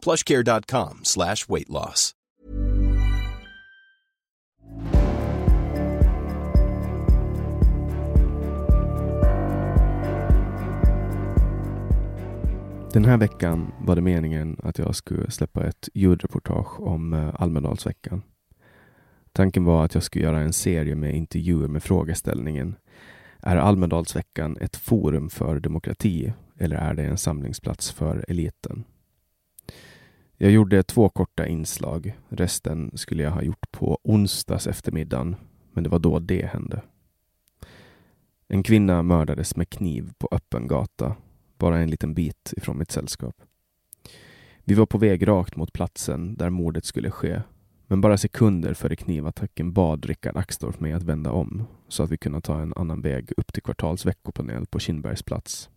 plushcare.com slash weight loss. Den här veckan var det meningen att jag skulle släppa ett ljudreportage om eh, Almedalsveckan. Tanken var att jag skulle göra en serie med intervjuer med frågeställningen Är Almedalsveckan ett forum för demokrati eller är det en samlingsplats för eliten? Jag gjorde två korta inslag. Resten skulle jag ha gjort på onsdags eftermiddagen, men det var då det hände. En kvinna mördades med kniv på öppen gata, bara en liten bit ifrån mitt sällskap. Vi var på väg rakt mot platsen där mordet skulle ske, men bara sekunder före knivattacken bad Rickard Axdorff mig att vända om så att vi kunde ta en annan väg upp till Kvartals veckopanel på Kindbergs plats.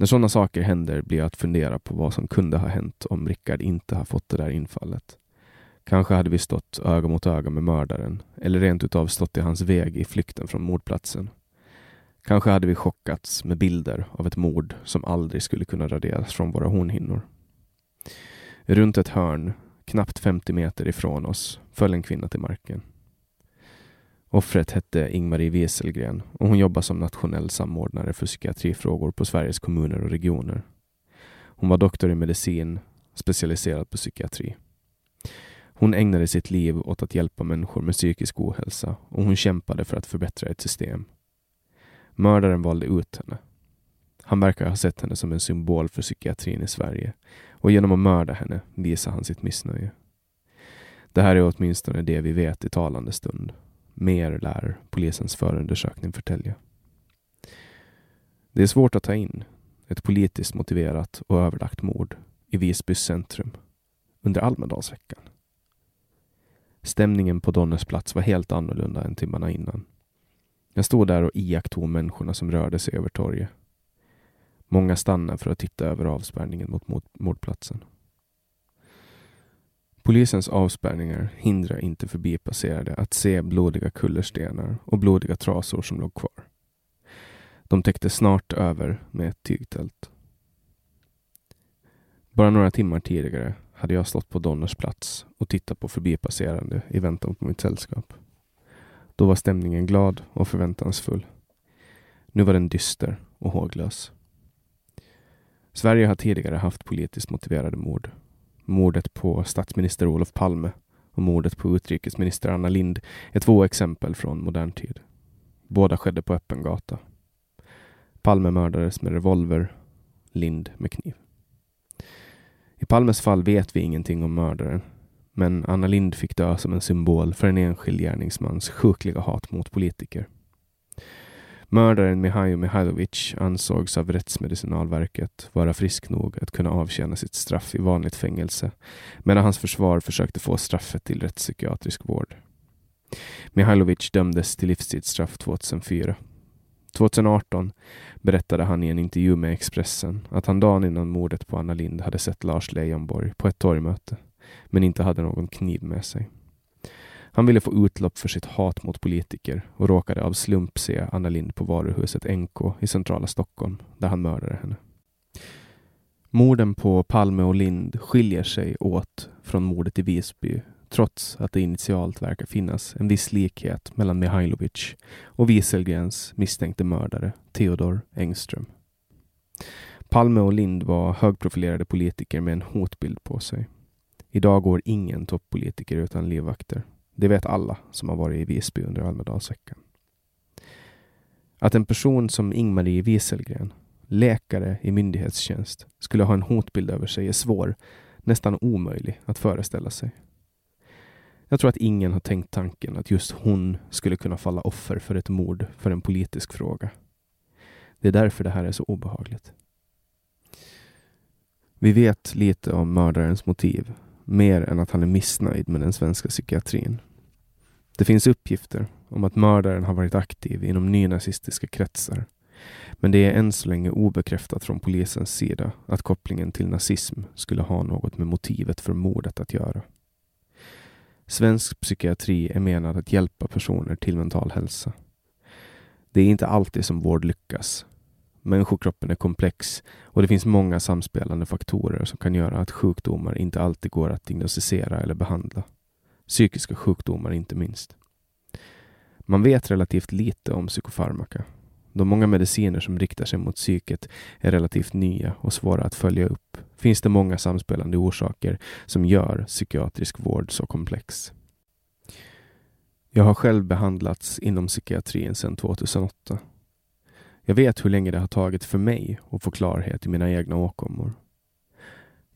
När sådana saker händer blir jag att fundera på vad som kunde ha hänt om Rickard inte har fått det där infallet. Kanske hade vi stått öga mot öga med mördaren eller rent utav stått i hans väg i flykten från mordplatsen. Kanske hade vi chockats med bilder av ett mord som aldrig skulle kunna raderas från våra hornhinnor. Runt ett hörn, knappt 50 meter ifrån oss, föll en kvinna till marken. Offret hette Ingmarie Wieselgren och hon jobbar som nationell samordnare för psykiatrifrågor på Sveriges kommuner och regioner. Hon var doktor i medicin, specialiserad på psykiatri. Hon ägnade sitt liv åt att hjälpa människor med psykisk ohälsa och hon kämpade för att förbättra ett system. Mördaren valde ut henne. Han verkar ha sett henne som en symbol för psykiatrin i Sverige och genom att mörda henne visar han sitt missnöje. Det här är åtminstone det vi vet i talande stund. Mer lär polisens förundersökning förtälja. Det är svårt att ta in ett politiskt motiverat och överlagt mord i Visbys centrum under Almedalsveckan. Stämningen på Donners plats var helt annorlunda än timmarna innan. Jag stod där och iakttog människorna som rörde sig över torget. Många stannade för att titta över avspärrningen mot mordplatsen. Polisens avspärrningar hindrar inte förbipasserade att se blodiga kullerstenar och blodiga trasor som låg kvar. De täckte snart över med ett tygtält. Bara några timmar tidigare hade jag stått på Donners plats och tittat på förbipasserande i väntan på mitt sällskap. Då var stämningen glad och förväntansfull. Nu var den dyster och håglös. Sverige har tidigare haft politiskt motiverade mord. Mordet på statsminister Olof Palme och mordet på utrikesminister Anna Lind är två exempel från modern tid. Båda skedde på öppen gata. Palme mördades med revolver, Lind med kniv. I Palmes fall vet vi ingenting om mördaren, men Anna Lind fick dö som en symbol för en enskild gärningsmans sjukliga hat mot politiker. Mördaren Mihailo Mihailovic ansågs av Rättsmedicinalverket vara frisk nog att kunna avtjäna sitt straff i vanligt fängelse, medan hans försvar försökte få straffet till rättspsykiatrisk vård. Mihailovic dömdes till livstidsstraff 2004. 2018 berättade han i en intervju med Expressen att han dagen innan mordet på Anna Lind hade sett Lars Leijonborg på ett torgmöte men inte hade någon kniv med sig. Han ville få utlopp för sitt hat mot politiker och råkade av slump se Anna Lind på varuhuset NK i centrala Stockholm där han mördade henne. Morden på Palme och Lind skiljer sig åt från mordet i Visby trots att det initialt verkar finnas en viss likhet mellan Mihailovic och Wieselgrens misstänkte mördare Theodor Engström. Palme och Lind var högprofilerade politiker med en hotbild på sig. Idag går ingen toppolitiker utan livvakter. Det vet alla som har varit i Visby under Almedalsveckan. Att en person som Ingmarie Wieselgren, läkare i myndighetstjänst, skulle ha en hotbild över sig är svår, nästan omöjlig att föreställa sig. Jag tror att ingen har tänkt tanken att just hon skulle kunna falla offer för ett mord för en politisk fråga. Det är därför det här är så obehagligt. Vi vet lite om mördarens motiv, mer än att han är missnöjd med den svenska psykiatrin. Det finns uppgifter om att mördaren har varit aktiv inom nynazistiska kretsar. Men det är än så länge obekräftat från polisens sida att kopplingen till nazism skulle ha något med motivet för mordet att göra. Svensk psykiatri är menad att hjälpa personer till mental hälsa. Det är inte alltid som vård lyckas. Människokroppen är komplex och det finns många samspelande faktorer som kan göra att sjukdomar inte alltid går att diagnostisera eller behandla. Psykiska sjukdomar inte minst. Man vet relativt lite om psykofarmaka. De många mediciner som riktar sig mot psyket är relativt nya och svåra att följa upp. Finns det många samspelande orsaker som gör psykiatrisk vård så komplex. Jag har själv behandlats inom psykiatrin sedan 2008. Jag vet hur länge det har tagit för mig att få klarhet i mina egna åkommor.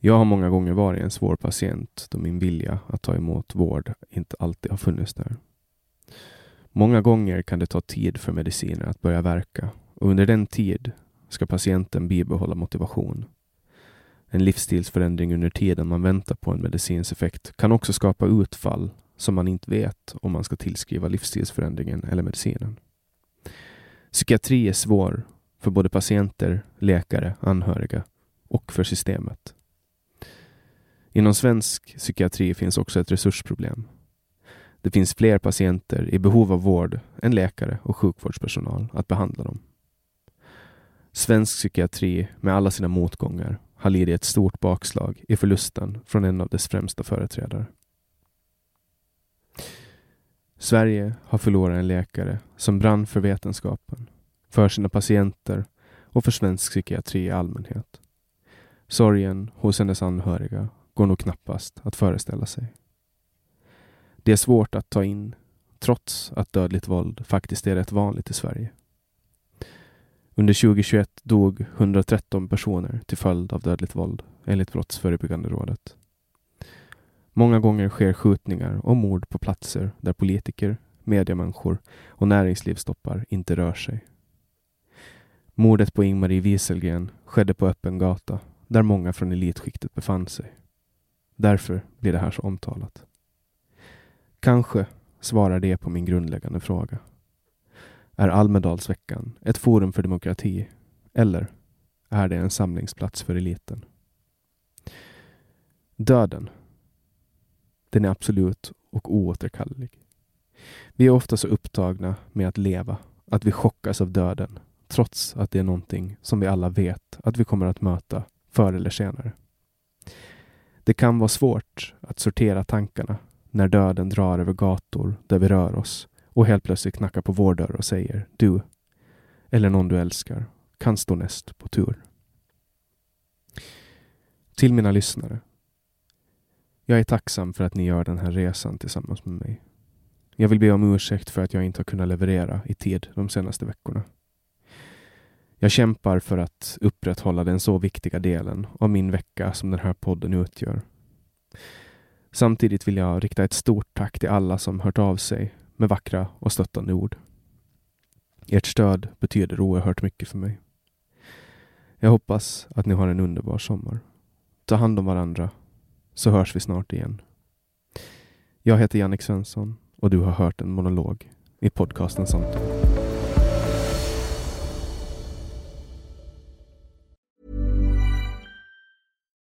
Jag har många gånger varit en svår patient då min vilja att ta emot vård inte alltid har funnits där. Många gånger kan det ta tid för mediciner att börja verka och under den tid ska patienten bibehålla motivation. En livsstilsförändring under tiden man väntar på en medicins effekt kan också skapa utfall som man inte vet om man ska tillskriva livsstilsförändringen eller medicinen. Psykiatri är svår för både patienter, läkare, anhöriga och för systemet. Inom svensk psykiatri finns också ett resursproblem. Det finns fler patienter i behov av vård än läkare och sjukvårdspersonal att behandla dem. Svensk psykiatri med alla sina motgångar har lidit ett stort bakslag i förlusten från en av dess främsta företrädare. Sverige har förlorat en läkare som brann för vetenskapen, för sina patienter och för svensk psykiatri i allmänhet. Sorgen hos hennes anhöriga går nog knappast att föreställa sig. Det är svårt att ta in, trots att dödligt våld faktiskt är rätt vanligt i Sverige. Under 2021 dog 113 personer till följd av dödligt våld, enligt Brottsförebyggande rådet. Många gånger sker skjutningar och mord på platser där politiker, mediemänniskor och näringslivstoppar inte rör sig. Mordet på Ingmarie Wieselgren skedde på öppen gata där många från elitskiktet befann sig. Därför blir det här så omtalat. Kanske svarar det på min grundläggande fråga. Är Almedalsveckan ett forum för demokrati eller är det en samlingsplats för eliten? Döden. Den är absolut och oåterkallelig. Vi är ofta så upptagna med att leva att vi chockas av döden trots att det är någonting som vi alla vet att vi kommer att möta förr eller senare. Det kan vara svårt att sortera tankarna när döden drar över gator där vi rör oss och helt plötsligt knackar på vår dörr och säger du eller någon du älskar kan stå näst på tur. Till mina lyssnare. Jag är tacksam för att ni gör den här resan tillsammans med mig. Jag vill be om ursäkt för att jag inte har kunnat leverera i tid de senaste veckorna. Jag kämpar för att upprätthålla den så viktiga delen av min vecka som den här podden utgör. Samtidigt vill jag rikta ett stort tack till alla som hört av sig med vackra och stöttande ord. Ert stöd betyder oerhört mycket för mig. Jag hoppas att ni har en underbar sommar. Ta hand om varandra, så hörs vi snart igen. Jag heter Jannik Svensson och du har hört en monolog i podcasten Samtal.